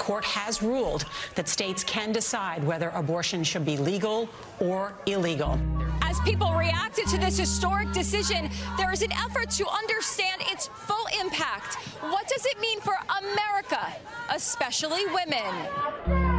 Court has ruled that states can decide whether abortion should be legal or illegal. As people reacted to this historic decision, there is an effort to understand its full impact. What does it mean for America, especially women?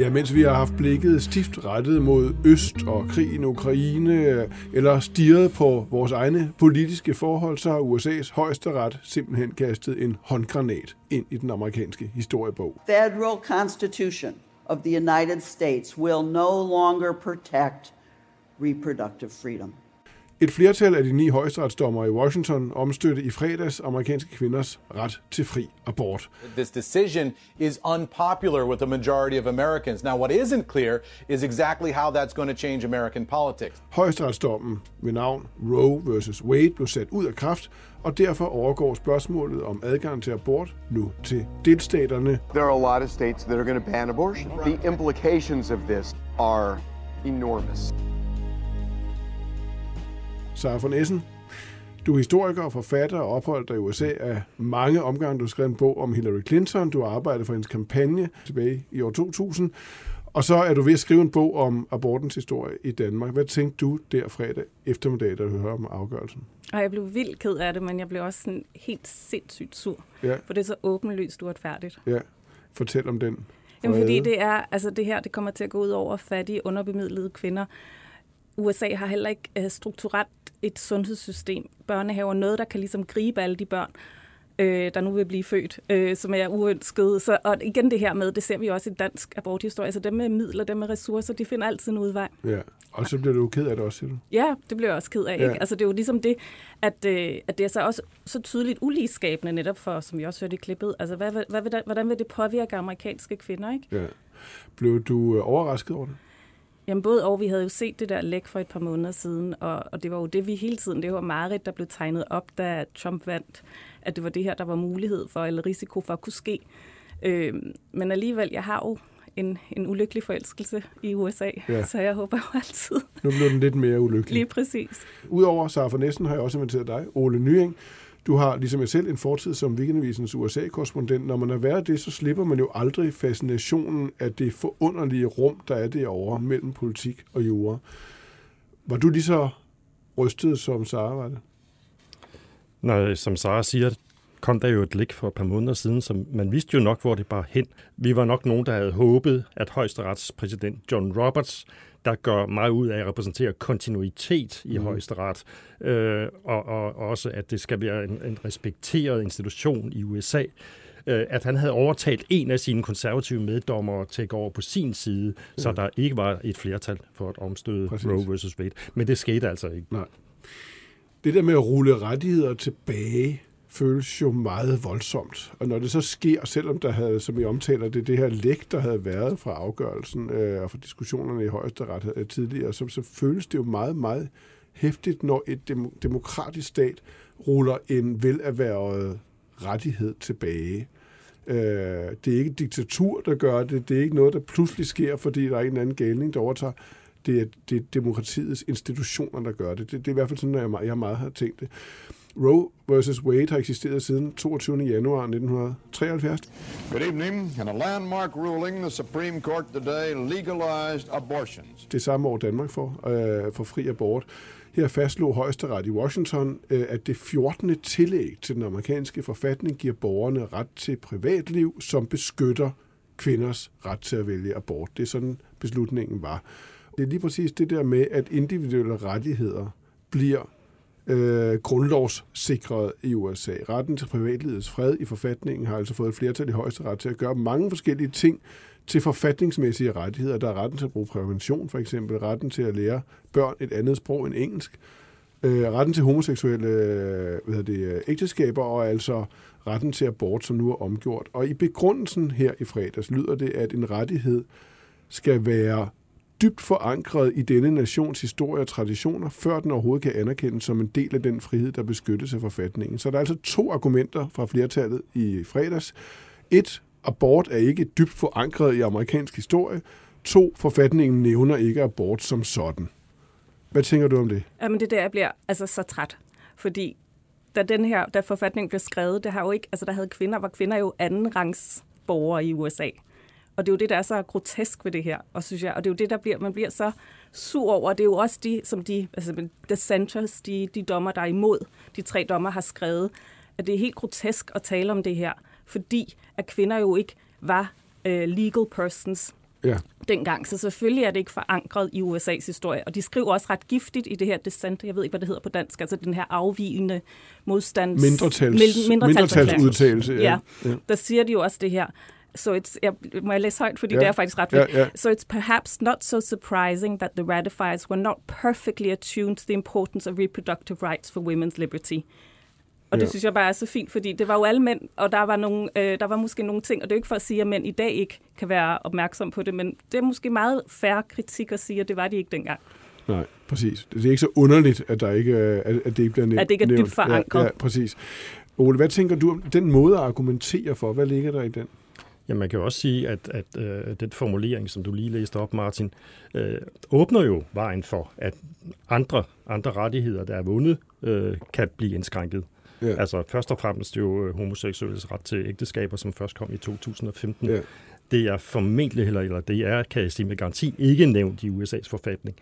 Ja, mens vi har haft blikket stift rettet mod Øst og krigen i Ukraine, eller stirret på vores egne politiske forhold, så har USA's højesteret simpelthen kastet en håndgranat ind i den amerikanske historiebog. federal constitution of the United States will no longer protect reproductive freedom. Et flertal af de ni højesteretsdommere i Washington omstødte i fredags amerikanske kvinders ret til fri abort. This decision is unpopular with the majority of Americans. Now, what isn't clear is exactly how that's going to change American politics. Højesteretsdommen ved navn Roe vs. Wade blev sat ud af kraft, og derfor overgår spørgsmålet om adgang til abort nu til delstaterne. There are a lot of states that are going to ban abortion. The implications of this are enormous. Sara von Essen, du er historiker og forfatter og opholdt dig i USA af mange omgange. Du har skrevet en bog om Hillary Clinton. Du har arbejdet for hendes kampagne tilbage i år 2000. Og så er du ved at skrive en bog om abortens historie i Danmark. Hvad tænkte du der fredag eftermiddag, da du hørte om afgørelsen? Og jeg blev vildt ked af det, men jeg blev også sådan helt sindssygt sur. Ja. For det er så åbenlyst uretfærdigt. Ja, fortæl om den. Jamen, fordi det er, altså det her, det kommer til at gå ud over fattige, underbemidlede kvinder. USA har heller ikke uh, strukturelt et sundhedssystem, børnehaver, noget, der kan ligesom gribe alle de børn, øh, der nu vil blive født, øh, som er uønskede. Så, og igen det her med, det ser vi også i dansk aborthistorie, så dem med midler, dem med ressourcer, de finder altid en udvej. Ja, og så bliver du ked af det også, siger du? Ja, det bliver jeg også ked af. Ja. Ikke? Altså, det er jo ligesom det, at, øh, at det er så også så tydeligt uligskabende netop for, som vi også hørte i klippet. Altså, hvad, hvad, hvad hvordan vil det påvirke amerikanske kvinder? Ikke? Ja. Blev du øh, overrasket over det? Jamen både og, vi havde jo set det der læk for et par måneder siden, og, og det var jo det, vi hele tiden, det var Marit, der blev tegnet op, da Trump vandt, at det var det her, der var mulighed for, eller risiko for at kunne ske. Øh, men alligevel, jeg har jo en, en ulykkelig forelskelse i USA, Ja. så jeg håber jo altid Nu blev den lidt mere ulykkelig. lige præcis. Udover Sara Næsten har jeg også inviteret dig, Ole Nying. Du har, ligesom jeg selv, en fortid som Weekendavisens USA-korrespondent. Når man er været det, så slipper man jo aldrig fascinationen af det forunderlige rum, der er derovre mellem politik og jura. Var du lige så rystet, som Sara var det? Nej, som Sara siger, kom der jo et lig for et par måneder siden, som man vidste jo nok, hvor det bare hen. Vi var nok nogen, der havde håbet, at højesteretspræsident John Roberts, der gør meget ud af at repræsentere kontinuitet i mm. højesteret, øh, og, og også at det skal være en, en respekteret institution i USA, øh, at han havde overtalt en af sine konservative meddommere til at gå over på sin side, ja. så der ikke var et flertal for at omstøde Præcis. Roe versus Wade. Men det skete altså ikke. Nej. Det der med at rulle rettigheder tilbage, føles jo meget voldsomt. Og når det så sker, selvom der havde, som I omtaler det, det her læk, der havde været fra afgørelsen øh, og fra diskussionerne i højesteret øh, tidligere, så, så føles det jo meget, meget hæftigt, når et dem, demokratisk stat ruller en velerhvervet rettighed tilbage. Øh, det er ikke et diktatur, der gør det. Det er ikke noget, der pludselig sker, fordi der er en eller anden galning, der overtager. Det er, det er demokratiets institutioner, der gør det. Det, det er i hvert fald sådan, at jeg, jeg meget har tænkt det. Roe versus Wade har eksisteret siden 22. januar 1973. Good evening. In a landmark ruling, the Supreme Court today legalized abortions. Det samme år Danmark for, øh, for fri abort. Her fastslog højesteret i Washington, øh, at det 14. tillæg til den amerikanske forfatning giver borgerne ret til privatliv, som beskytter kvinders ret til at vælge abort. Det er sådan, beslutningen var. Det er lige præcis det der med, at individuelle rettigheder bliver øh, grundlovssikret i USA. Retten til privatlivets fred i forfatningen har altså fået et flertal i højesteret til at gøre mange forskellige ting til forfatningsmæssige rettigheder. Der er retten til at bruge prævention, for eksempel retten til at lære børn et andet sprog end engelsk, øh, retten til homoseksuelle hvad hedder det, øh, ægteskaber, og altså retten til abort, som nu er omgjort. Og i begrundelsen her i fredags lyder det, at en rettighed skal være dybt forankret i denne nations historie og traditioner, før den overhovedet kan anerkendes som en del af den frihed, der beskyttes af forfatningen. Så der er altså to argumenter fra flertallet i fredags. Et, abort er ikke dybt forankret i amerikansk historie. To, forfatningen nævner ikke abort som sådan. Hvad tænker du om det? Jamen det er der, jeg bliver altså så træt. Fordi da den her, da forfatningen blev skrevet, det har jo ikke, altså der havde kvinder, var kvinder jo anden rangs borgere i USA. Og det er jo det, der er så grotesk ved det her, og synes jeg. Og det er jo det, der bliver, man bliver så sur over. Det er jo også de, som de, altså dissenters, de, de dommer, der er imod, de tre dommer har skrevet, at det er helt grotesk at tale om det her, fordi at kvinder jo ikke var uh, legal persons Ja. dengang. Så selvfølgelig er det ikke forankret i USA's historie. Og de skriver også ret giftigt i det her dissent, jeg ved ikke, hvad det hedder på dansk, altså den her afvigende modstands... Mindretals, Mil- mindretalsudtalelse. Ja. ja. Der siger de jo også det her. So it's, jeg, må jeg læse højt, fordi Ja. det er faktisk ret Ja, fedt. ja. So it's perhaps not so surprising that the ratifiers were not perfectly attuned to the importance of reproductive rights for women's liberty. Og det synes jeg bare er så fint, fordi det var jo alle mænd, og der var, nogle, øh, der var måske nogle ting, og det er jo ikke for at sige, at mænd i dag ikke kan være opmærksom på det, men det er måske meget færre kritik at sige, at det var de ikke dengang. Nej, præcis. Det er ikke så underligt, at, der ikke, er- at, at det ikke bliver nævnt. At det ikke er dybt forankret. Ja, ja, præcis. Ole, hvad tænker du om den måde at argumentere for? Hvad ligger der i den? Ja, man kan jo også sige, at, at øh, den formulering, som du lige læste op, Martin, øh, åbner jo vejen for, at andre, andre rettigheder, der er vundet, øh, kan blive indskrænket. Ja. Altså først og fremmest jo øh, homoseksuelles ret til ægteskaber, som først kom i 2015. Ja. Det er formentlig, eller, eller det er, kan jeg sige med garanti, ikke nævnt i USA's forfatning.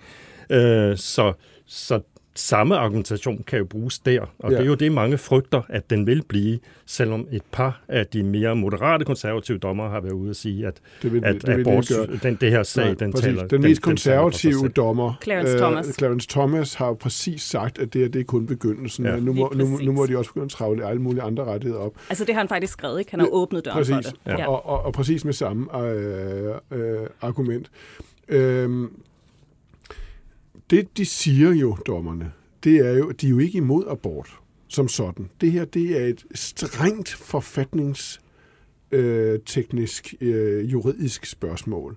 Øh, så, så samme argumentation kan jo bruges der, og Ja. ja. det er jo det, mange frygter, at den vil blive, selvom et par af de mere moderate konservative dommer har været ude at sige, at, Det vil- at det vil abort, den, det her sag, Nej, den præcis. taler Den den, mest den konservative selv. dommer, Clarence Thomas. Clarence Thomas, har jo præcis sagt, at det, her, det er kun begyndelsen. Ja. Ja, nu, må, nu, nu må de også begynde at travle alle mulige andre rettigheder op. Altså det har han faktisk skrevet, ikke? Han har åbnet døren præcis. for det. Ja. Og, og, og præcis med samme øh, øh, argument. Øhm, det, de siger jo, dommerne, det er jo, de er jo ikke imod abort som sådan. Det her, det er et strengt forfatningsteknisk, øh, teknisk, øh, juridisk spørgsmål.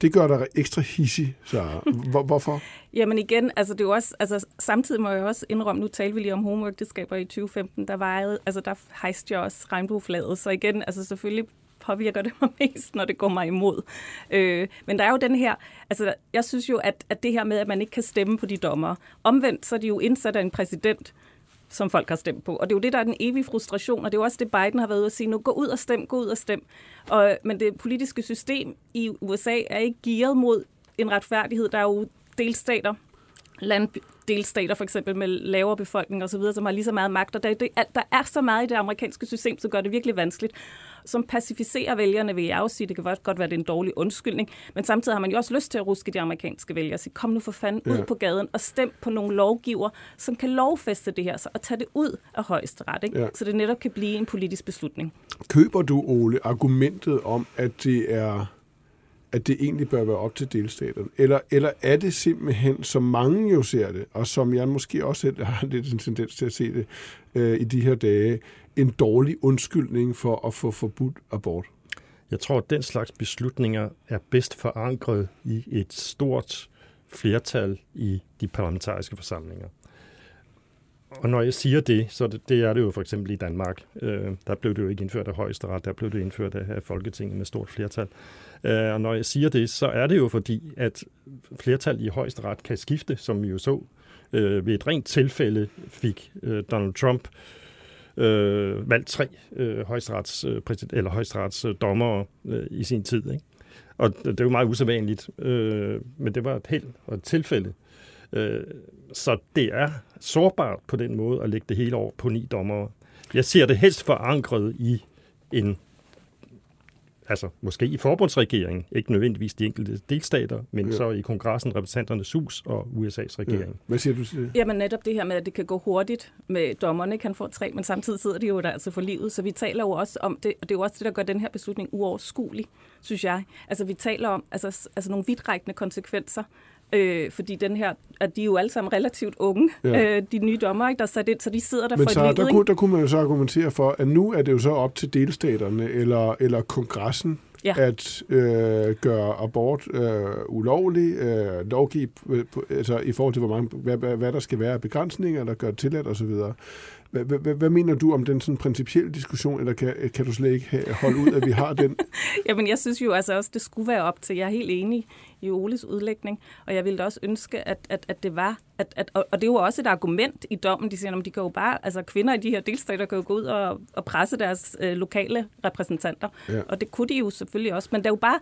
Det gør dig ekstra hissig, så Hvor, hvorfor? Jamen igen, altså det er jo også, altså samtidig må jeg også indrømme, nu talte vi lige om homoægteskaber i 2015, der var altså der hejste jeg også regnbueflaget, så igen, altså selvfølgelig påvirker det mig mest, når det går mig imod. Øh, men der er jo den her, altså jeg synes jo, at, at det her med, at man ikke kan stemme på de dommer, omvendt så er de jo indsat af en præsident, som folk har stemt på. Og det er jo det, der er den evige frustration, og det er jo også det, Biden har været ude at sige, nu gå ud og stem, gå ud og stem. Og, men det politiske system i USA er ikke gearet mod en retfærdighed. Der er jo delstater, landdelstater for eksempel med lavere befolkning osv., som har lige så meget magt. Og der, der er så meget i det amerikanske system, så gør det virkelig vanskeligt. Som pacificerer vælgerne, vil jeg også sige. Det kan godt være, det er en dårlig undskyldning. Men samtidig har man jo også lyst til at ruske de amerikanske vælgere og sige, kom nu for fanden ud Ja. på gaden og stem på nogle lovgiver, som kan lovfæste det her, så, og tage det ud af højesteret, ikke? Ja. så det netop kan blive en politisk beslutning. Køber du, Ole, argumentet om, at det er at det egentlig bør være op til delstaterne? Eller, eller er det simpelthen, som mange jo ser det, og som jeg måske også selv har lidt en tendens til at se det øh, i de her dage, en dårlig undskyldning for at få forbudt abort? Jeg tror, at den slags beslutninger er bedst forankret i et stort flertal i de parlamentariske forsamlinger. Og når jeg siger det, så det, det er det jo for eksempel i Danmark. Øh, der blev det jo ikke indført af højesteret, der blev det indført af af Folketinget med stort flertal. Øh, Øh, og når jeg siger det, så er det jo fordi, at flertal i højesteret kan skifte, som vi jo så øh, ved et rent tilfælde fik øh, Donald Trump øh, valgt tre øh, højesterets, øh, præsident, eller højesterets øh, dommere øh, i sin tid. Ikke? Og det er jo meget usædvanligt, øh, men det var et held og et tilfælde. Øh, så det er sårbart på den måde at lægge det hele over på ni dommere. Jeg ser det helst forankret i en, altså måske i forbundsregeringen, ikke nødvendigvis de enkelte delstater, men Ja. så i kongressen, repræsentanternes hus og USA's regering. Ja. Hvad siger du til det? Jamen netop det her med, at det kan gå hurtigt med dommerne, kan få tre, men samtidig sidder de jo der altså for livet, så vi taler jo også om det, og det er jo også det, der gør den her beslutning uoverskuelig, synes jeg. Altså vi taler om altså, altså nogle vidtrækkende konsekvenser Øh, fordi den her, at de er jo alle sammen relativt unge, ja. øh, de nye dommer, ikke, der sat ind, så de sidder der Men for så, et liv. der, ikke? kunne, der kunne man jo så argumentere for, at nu er det jo så op til delstaterne eller, eller kongressen Ja. at øh, gøre abort øh, ulovlig, øh, lovgive øh, altså, i forhold til, hvor mange, hvad, hvad, hvad der skal være af begrænsninger, der gør det tilladt osv. Hvad, hvad, hvad, hvad mener du om den sådan principielle diskussion, eller kan, kan du slet ikke have- holde ud, at vi har den? Jamen, jeg synes jo altså også, det skulle være op til. Jeg er helt enig i Oles udlægning, og jeg ville da også ønske, at, at, at det var, at, at, og det er jo også et argument i dommen, de siger, at de kan jo bare, altså kvinder i de her delstater kan jo gå ud og, og presse deres øh, lokale repræsentanter, Ja. og det kunne de jo selvfølgelig også, men det er jo bare,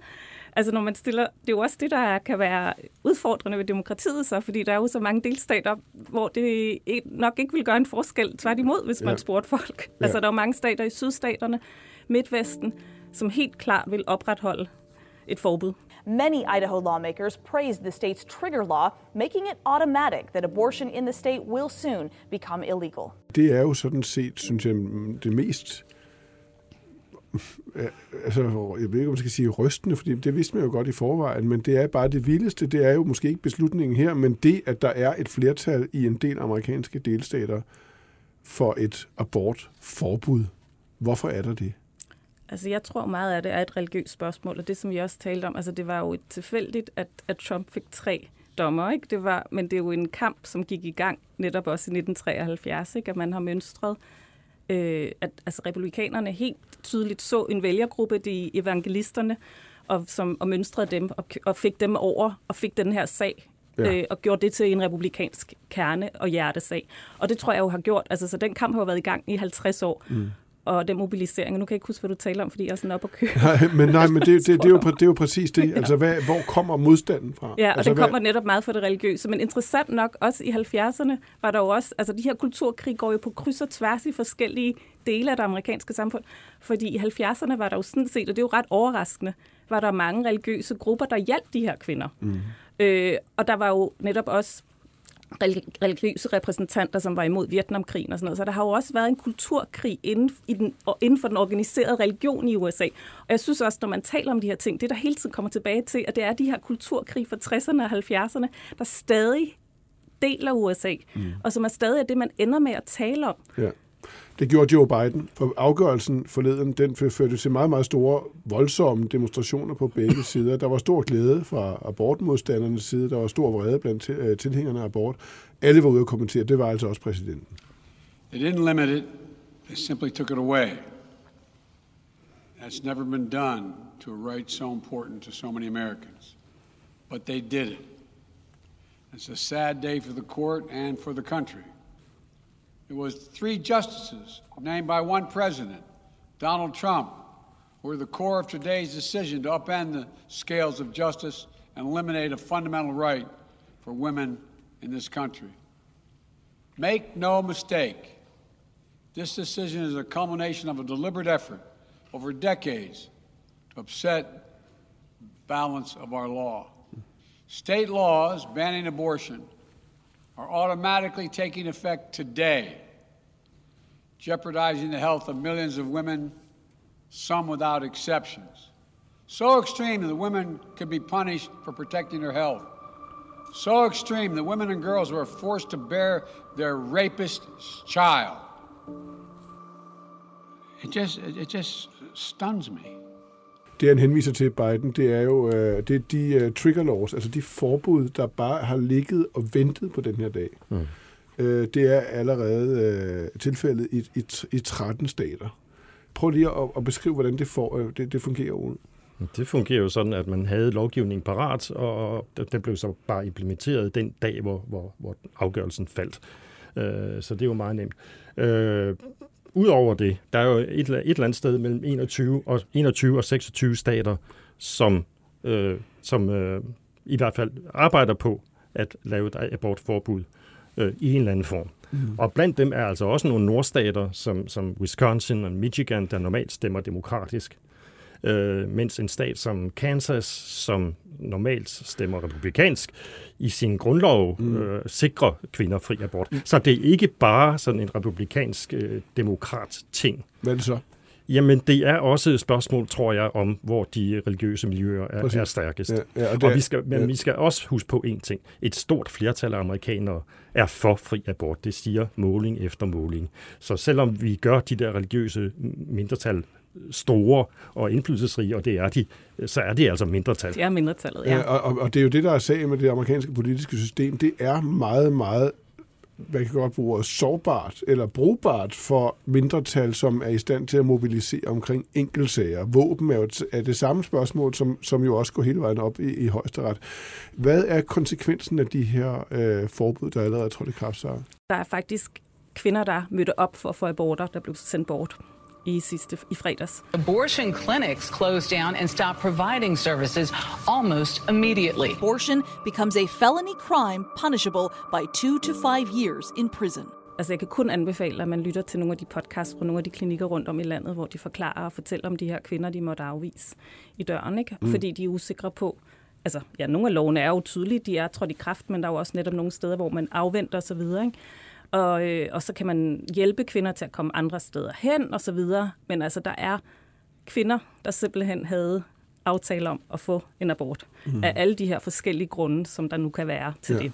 altså når man stiller, det er jo også det, der kan være udfordrende ved demokratiet så, fordi der er jo så mange delstater, hvor det nok ikke vil gøre en forskel, tværtimod, hvis man Ja. spurgte folk. Ja. Altså der er jo mange stater i sydstaterne, Midtvesten, som helt klart vil opretholde et forbud. Many Idaho lawmakers praised the state's trigger law, making it automatic that abortion in the state will soon become illegal. Det er jo sådan set, synes jeg, det mest altså, jeg ved ikke, om man skal sige rystende, fordi det vidste man jo godt i forvejen, men det er bare det vildeste, det er jo måske ikke beslutningen her, men det, at der er et flertal i en del amerikanske delstater for et abortforbud. Hvorfor er der det? Altså, jeg tror meget af det er et religiøst spørgsmål, og det, som vi også talte om, altså, det var jo tilfældigt, at, at Trump fik tre dommer, ikke? Det var, men det er jo en kamp, som gik i gang netop også i 1973, ikke? At man har mønstret, øh, at altså, republikanerne helt tydeligt så en vælgergruppe, de evangelisterne, og, som, og mønstrede dem, og, og fik dem over, og fik den her sag, Ja. øh, og gjorde det til en republikansk kerne- og hjertesag. Og det tror jeg jo har gjort, altså, så den kamp har jo været i gang i 50 år, Mm. Og den mobilisering, nu kan jeg ikke huske, hvad du taler om, fordi jeg er sådan op og køre. Nej, men, nej, men det, det, det, er jo, det er jo præcis det. Altså, hvad, hvor kommer modstanden fra? Ja, og altså, den kommer netop meget fra det religiøse. Men interessant nok, også i 70'erne var der jo også, altså de her kulturkrig går jo på kryds og tværs i forskellige dele af det amerikanske samfund. Fordi i 70'erne var der jo sådan set, og det er jo ret overraskende, var der mange religiøse grupper, der hjalp de her kvinder. Mm. Øh, og der var jo netop også religiøse repræsentanter, som var imod Vietnamkrigen og sådan noget. Så der har jo også været en kulturkrig inden, i den, inden for den organiserede religion i USA. Og jeg synes også, når man taler om de her ting, det der hele tiden kommer tilbage til, at det er de her kulturkrig fra 60'erne og 70'erne, der stadig deler USA, mm. og som er stadig det, man ender med at tale om. Ja. Det gjorde Joe Biden, for afgørelsen forleden, den førte til meget, meget store, voldsomme demonstrationer på begge sider. Der var stor glæde fra abortmodstandernes side, der var stor vrede blandt øh, tilhængerne af abort. Alle var ude at kommentere, det var altså også præsidenten. They didn't limit it, they simply took it away. That's never been done to a right so important to so many Americans. But they did it. It's a sad day for the court and for the country. It was three justices named by one president, Donald Trump, who were the core of today's decision to upend the scales of justice and eliminate a fundamental right for women in this country. Make no mistake, this decision is a culmination of a deliberate effort over decades to upset the balance of our law. State laws banning abortion are automatically taking effect today, jeopardizing the health of millions of women, some without exceptions. So extreme that women could be punished for protecting their health. So extreme that women and girls were forced to bear their rapist's child. It just, it just stuns me. Det, han henviser til Biden, det er jo øh, det er de uh, trigger laws, altså de forbud, der bare har ligget og ventet på den her dag. Mm. Øh, det er allerede øh, tilfældet i, i, i 13 stater. Prøv lige at, at beskrive, hvordan det, får, øh, det, det fungerer, Ole. Det fungerer jo sådan, at man havde lovgivningen parat, og den blev så bare implementeret den dag, hvor, hvor, hvor afgørelsen faldt. Øh, Så det er jo meget nemt. Øh, Udover det, der er jo et, eller- et eller andet sted mellem 21 og, 21 og 26 stater, som, øh, som øh, i hvert fald arbejder på at lave et abortforbud øh, i en eller anden form. Mm. Og blandt dem er altså også nogle nordstater, som, som Wisconsin og Michigan, der normalt stemmer demokratisk. Øh, mens en stat som Kansas, som normalt stemmer republikansk, i sin grundlov mm. øh, sikrer kvinder fri abort. Så det er ikke bare sådan en republikansk øh, demokrat ting. Hvad er det så? Jamen, det er også et spørgsmål, tror jeg, om hvor de religiøse miljøer er, er stærkest. Ja, ja, og, og vi skal, men ja. vi skal også huske på en ting. Et stort flertal af amerikanere er for fri abort. Det siger måling efter måling. Så selvom vi gør de der religiøse mindretal store og indflydelsesrige, og det er de, så er det altså mindretal. Det er mindretallet, ja. ja og, og det er jo det, der er sagen med det amerikanske politiske system. Det er meget, meget man kan godt bruge sårbart eller brugbart for mindretal, som er i stand til at mobilisere omkring enkeltsager. Våben er jo er det samme spørgsmål, som, som jo også går hele vejen op i, i højesteret. Hvad er konsekvensen af de her øh, forbud, der allerede er trådt i kraft, Der er faktisk kvinder, der mødte op for at få aborter, der blev sendt bort i sidste i fredags. Abortion clinics closed down and stopped providing services almost immediately. Abortion becomes a felony crime punishable by 2 to 5 years in prison. Altså jeg kan kun anbefale, at man lytter til nogle af de podcasts fra nogle af de klinikker rundt om i landet, hvor de forklarer og fortæller om de her kvinder, de måtte afvise i døren, ikke? Mm. fordi de er usikre på, altså ja, nogle af lovene er jo tydelige, de er trådt i kraft, men der er jo også netop nogle steder, hvor man afventer osv., ikke? Og, øh, og så kan man hjælpe kvinder til at komme andre steder hen og så videre. Men altså, der er kvinder, der simpelthen havde aftaler om at få en abort. Mm. Af alle de her forskellige grunde, som der nu kan være til ja. det.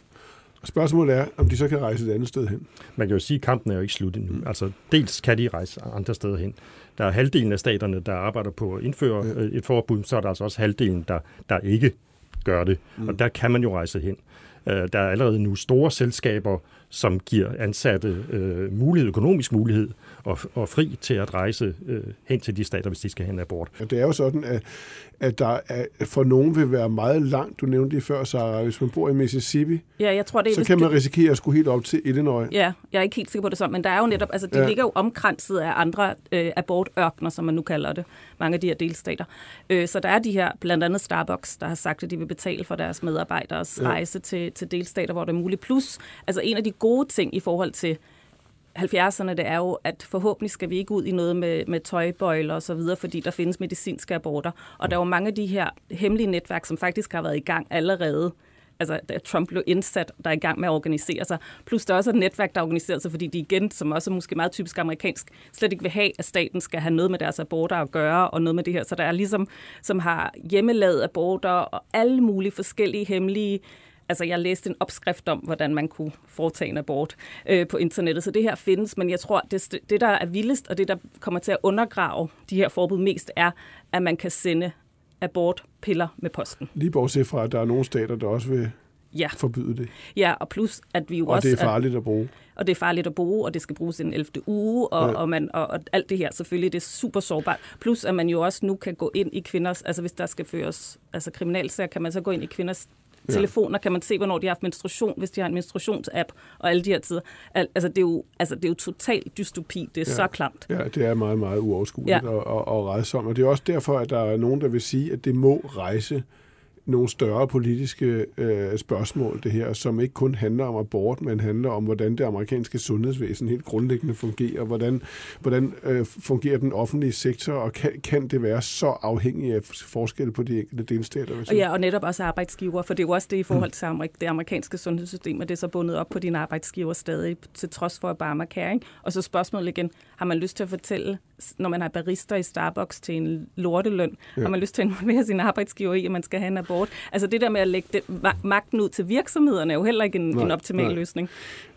Spørgsmålet er, om de så kan rejse et andet sted hen. Man kan jo sige, at kampen er jo ikke slut endnu. Mm. Altså, dels kan de rejse andre steder hen. Der er halvdelen af staterne, der arbejder på at indføre ja. Øh, et forbud, så er der altså også halvdelen, der, der ikke gør det. Mm. Og der kan man jo rejse hen. Øh, der er allerede nu store selskaber, som giver ansatte øh, mulighed, økonomisk mulighed og, og fri til at rejse øh, hen til de stater, hvis de skal hen abort. Ja, det er jo sådan, at, at der er, for nogen vil være meget langt. Du nævnte det før, Sarah. Hvis man bor i Mississippi, ja, jeg tror, det er, så kan man risikere at skulle helt op til Illinois. Ja, jeg er ikke helt sikker på det sådan, men der er jo netop, altså det ja. ligger jo omkranset af andre øh, abortørkner, som man nu kalder det, mange af de her delstater. Øh, så der er de her, blandt andet Starbucks, der har sagt, at de vil betale for deres medarbejderes ja. rejse til, til delstater, hvor det er muligt. Plus, altså en af de gode ting i forhold til 70'erne, det er jo, at forhåbentlig skal vi ikke ud i noget med, med tøjbøjler og så videre, fordi der findes medicinske aborter. Og der er jo mange af de her hemmelige netværk, som faktisk har været i gang allerede altså da Trump blev indsat, der er i gang med at organisere sig. Plus der er også et netværk, der organiserer sig, fordi de igen, som også er måske meget typisk amerikansk, slet ikke vil have, at staten skal have noget med deres aborter at gøre, og noget med det her. Så der er ligesom, som har hjemmelavet aborter og alle mulige forskellige hemmelige Altså, jeg læste en opskrift om, hvordan man kunne foretage en abort øh, på internettet, så det her findes, men jeg tror, det, det, der er vildest, og det, der kommer til at undergrave de her forbud mest, er, at man kan sende abortpiller med posten. Lige bortset fra, at der er nogle stater, der også vil ja. forbyde det. Ja, og plus, at vi jo og også... Og det er farligt at bruge. Og det er farligt at bruge, og det skal bruges i den 11. uge, og, ja. og, man, og, og alt det her selvfølgelig, det er super sårbart. Plus, at man jo også nu kan gå ind i kvinders, altså hvis der skal føres altså kriminalsager, kan man så gå ind i kvinders telefoner kan man se, hvornår de har haft menstruation, hvis de har en menstruationsapp og alle de her tider. Al- altså, det er jo, altså, det er jo totalt dystopi. Det er ja. så klamt. Ja, det er meget, meget uoverskueligt ja. og, og, og rejsomt. Og det er også derfor, at der er nogen, der vil sige, at det må rejse nogle større politiske øh, spørgsmål, det her, som ikke kun handler om abort, men handler om, hvordan det amerikanske sundhedsvæsen helt grundlæggende fungerer, hvordan, hvordan øh, fungerer den offentlige sektor, og kan, kan det være så afhængigt af forskel på de enkelte delstater? Og ja, og netop også arbejdsgiver, for det er jo også det i forhold til Amerik- det amerikanske sundhedssystem, at det er så bundet op på dine arbejdsgiver stadig, til trods for Obamacare. Ikke? Og så spørgsmålet igen, har man lyst til at fortælle, når man har barister i Starbucks til en lorteløn, ja. har man lyst til at involvere sin arbejdsgiver i, at man skal have en abort abort. Altså det der med at lægge det, magten ud til virksomhederne er jo heller ikke en, nej, en optimal nej. løsning.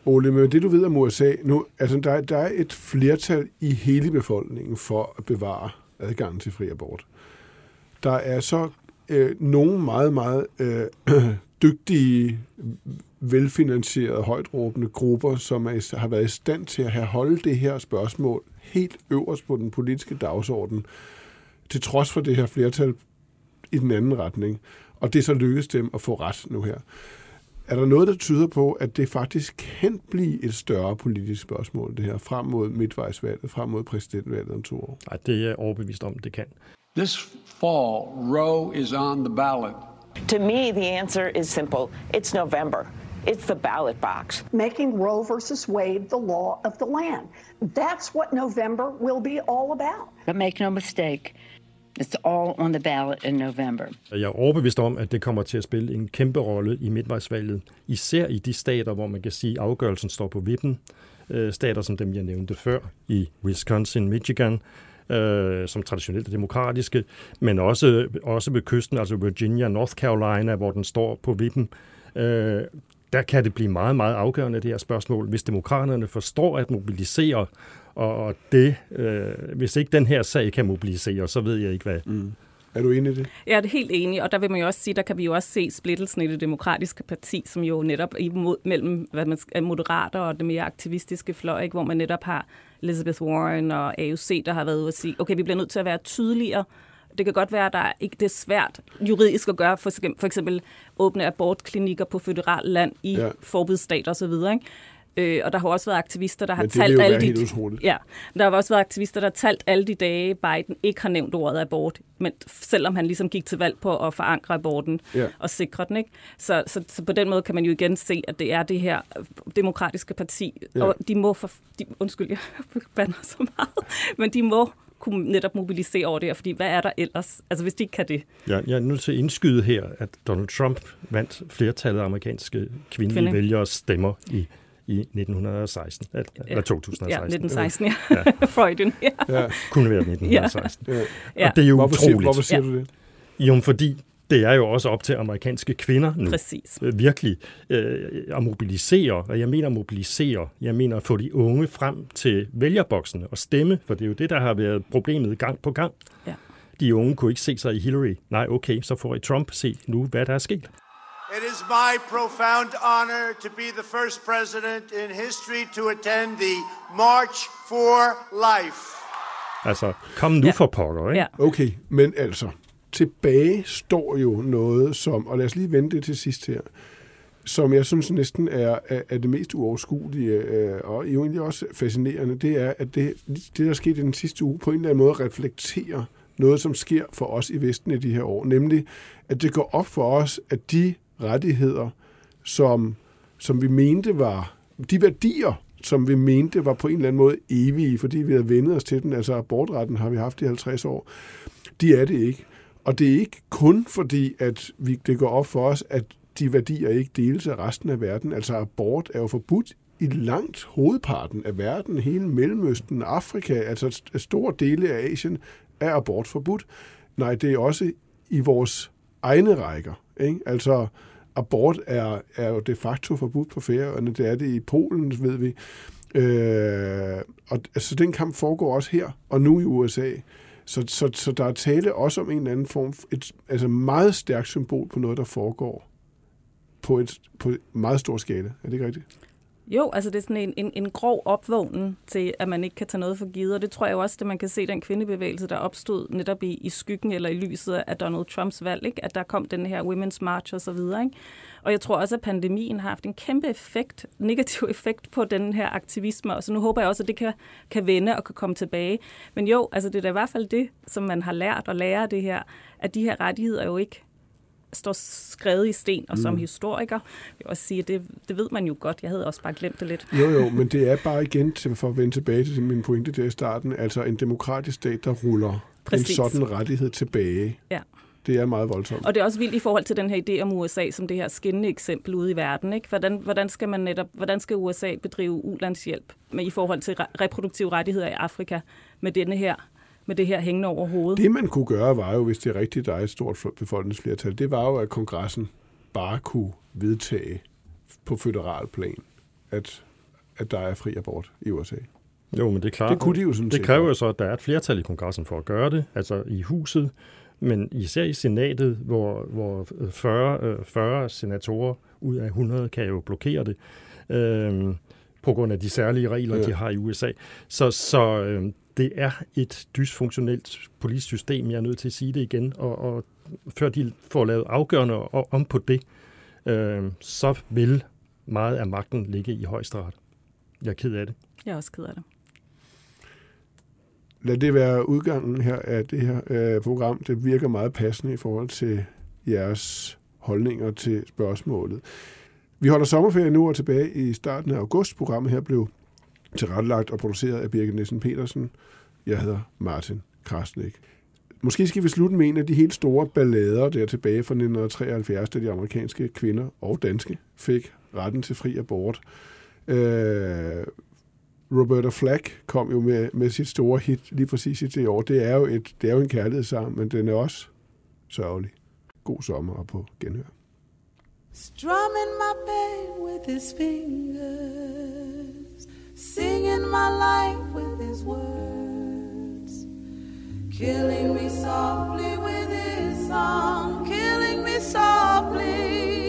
Ole, men det du ved om USA, nu, altså der, der er et flertal i hele befolkningen for at bevare adgangen til fri abort. Der er så øh, nogle meget, meget øh, dygtige, velfinansierede, højtråbende grupper, som er, har været i stand til at have holde det her spørgsmål helt øverst på den politiske dagsorden, til trods for det her flertal i den anden retning. Og det er så lykkedes dem at få ret nu her. Er der noget, der tyder på, at det faktisk kan blive et større politisk spørgsmål, det her, frem mod midtvejsvalget, frem mod præsidentvalget om to år? Nej, det er jeg overbevist om, det kan. This fall, Roe is on the ballot. To me, the answer is simple. It's November. It's the ballot box. Making Roe versus Wade the law of the land. That's what November will be all about. But make no mistake, It's all on the ballot in November. Jeg er overbevist om, at det kommer til at spille en kæmpe rolle i midtvejsvalget, især i de stater, hvor man kan sige, at afgørelsen står på vippen. Øh, stater som dem, jeg nævnte før, i Wisconsin, Michigan, øh, som traditionelt er demokratiske, men også, også ved kysten, altså Virginia, North Carolina, hvor den står på vippen. Øh, der kan det blive meget, meget afgørende, det her spørgsmål. Hvis demokraterne forstår at mobilisere, og det, øh, hvis ikke den her sag kan mobilisere, så ved jeg ikke hvad. Mm. Er du enig i det? Jeg er helt enig, og der vil man jo også sige, der kan vi jo også se splittelsen i det demokratiske parti, som jo netop er imod, mellem hvad man skal, moderater og det mere aktivistiske fløj, ikke? hvor man netop har Elizabeth Warren og AOC, der har været ude at sige, okay, vi bliver nødt til at være tydeligere, det kan godt være, at der ikke det er svært juridisk at gøre, for, for eksempel åbne abortklinikker på føderal land i ja. forbudsstater osv., ikke? Øh, og der har også været aktivister, der har talt alle de... Ja, der har også været aktivister, der har talt alle de dage, Biden ikke har nævnt ordet abort, men selvom han ligesom gik til valg på at forankre aborten ja. og sikre den. Ikke? Så, så, så, på den måde kan man jo igen se, at det er det her demokratiske parti, ja. og de må for... De, undskyld, jeg bander så meget, men de må kunne netop mobilisere over det her, fordi hvad er der ellers? Altså hvis de ikke kan det. Ja, jeg er nødt til at indskyde her, at Donald Trump vandt flertallet af amerikanske kvindelige Kvinde. vælgere stemmer i i 1916, eller, ja. eller 2016. Ja, 1916, ja. ja. Freuden, ja. ja. Kunne være 1916. Ja. Ja. Og det er jo hvorfor utroligt. Siger, hvorfor siger ja. du det? Jo, fordi det er jo også op til amerikanske kvinder nu. Præcis. Øh, virkelig øh, at mobilisere, og jeg mener mobilisere, jeg mener at få de unge frem til vælgerboksene og stemme, for det er jo det, der har været problemet gang på gang. Ja. De unge kunne ikke se sig i Hillary. Nej, okay, så får I Trump se nu, hvad der er sket. It is my profound honor to be the first president in history to attend the March for Life. Altså, kom nu ja. for pokker, ikke? Ja. Okay, men altså, tilbage står jo noget som, og lad os lige vente det til sidst her, som jeg synes næsten er, er, er det mest uoverskuelige, øh, og jo egentlig også fascinerende, det er, at det, det, der skete i den sidste uge, på en eller anden måde reflekterer noget, som sker for os i Vesten i de her år, nemlig, at det går op for os, at de rettigheder, som, som vi mente var, de værdier, som vi mente var på en eller anden måde evige, fordi vi havde vendet os til den, altså abortretten har vi haft i 50 år, de er det ikke. Og det er ikke kun fordi, at vi, det går op for os, at de værdier ikke deles af resten af verden. Altså abort er jo forbudt i langt hovedparten af verden, hele Mellemøsten, Afrika, altså store dele af Asien, er abort forbudt. Nej, det er også i vores egne rækker. Ikke? Altså, abort er, er jo de facto forbudt på færøerne. Det er det i Polen, ved vi. Øh, og altså, den kamp foregår også her, og nu i USA. Så, så, så der er tale også om en eller anden form, et altså meget stærkt symbol på noget, der foregår på et, på et meget stor skala. Er det ikke rigtigt? Jo, altså det er sådan en, en, en grov opvågning til, at man ikke kan tage noget for givet, og det tror jeg også, at man kan se den kvindebevægelse, der opstod netop i, i skyggen eller i lyset af Donald Trumps valg, ikke? at der kom den her Women's March og så videre. Ikke? Og jeg tror også, at pandemien har haft en kæmpe effekt, negativ effekt på den her aktivisme, og så nu håber jeg også, at det kan, kan vende og kan komme tilbage. Men jo, altså det er da i hvert fald det, som man har lært og lærer det her, at de her rettigheder jo ikke står skrevet i sten, og som mm. historiker vil jeg også sige, at det, det ved man jo godt. Jeg havde også bare glemt det lidt. Jo, jo, men det er bare igen, til, for at vende tilbage til min pointe der i starten, altså en demokratisk stat, der ruller Præcis. en sådan rettighed tilbage. Ja. Det er meget voldsomt. Og det er også vildt i forhold til den her idé om USA som det her skinnende eksempel ude i verden. Ikke? Hvordan, hvordan, skal man netop, hvordan skal USA bedrive ulandshjælp med, i forhold til reproduktive rettigheder i Afrika med denne her med det her hængende over hovedet. Det man kunne gøre var jo, hvis det er rigtigt, der er et stort befolkningsflertal, det var jo, at kongressen bare kunne vedtage på federal plan, at, at der er fri abort i USA. Jo, men det er klart. Det kunne de jo sådan Det kræver jo så, at der er et flertal i kongressen for at gøre det, altså i huset, men især i senatet, hvor, hvor 40, 40 senatorer ud af 100 kan jo blokere det. Øh, på grund af de særlige regler, ja. de har i USA. Så, så øh, det er et dysfunktionelt politisk system, jeg er nødt til at sige det igen, og, og før de får lavet afgørende om på det, øh, så vil meget af magten ligge i højesteret. Jeg er ked af det. Jeg er også ked af det. Lad det være udgangen her af det her øh, program. Det virker meget passende i forhold til jeres holdninger til spørgsmålet. Vi holder sommerferie nu og tilbage i starten af august. Programmet her blev tilrettelagt og produceret af Birgit Nielsen Petersen. Jeg hedder Martin Krasnik. Måske skal vi slutte med en af de helt store ballader der tilbage fra 1973, da de amerikanske kvinder og danske fik retten til fri abort. Øh, Roberta Flack kom jo med, med sit store hit lige præcis i det år. Det er jo, et, det er jo en kærlighedssang, men den er også sørgelig. God sommer og på genhør. Strumming my pain with his fingers singing my life with his words, killing me softly with his song, killing me softly.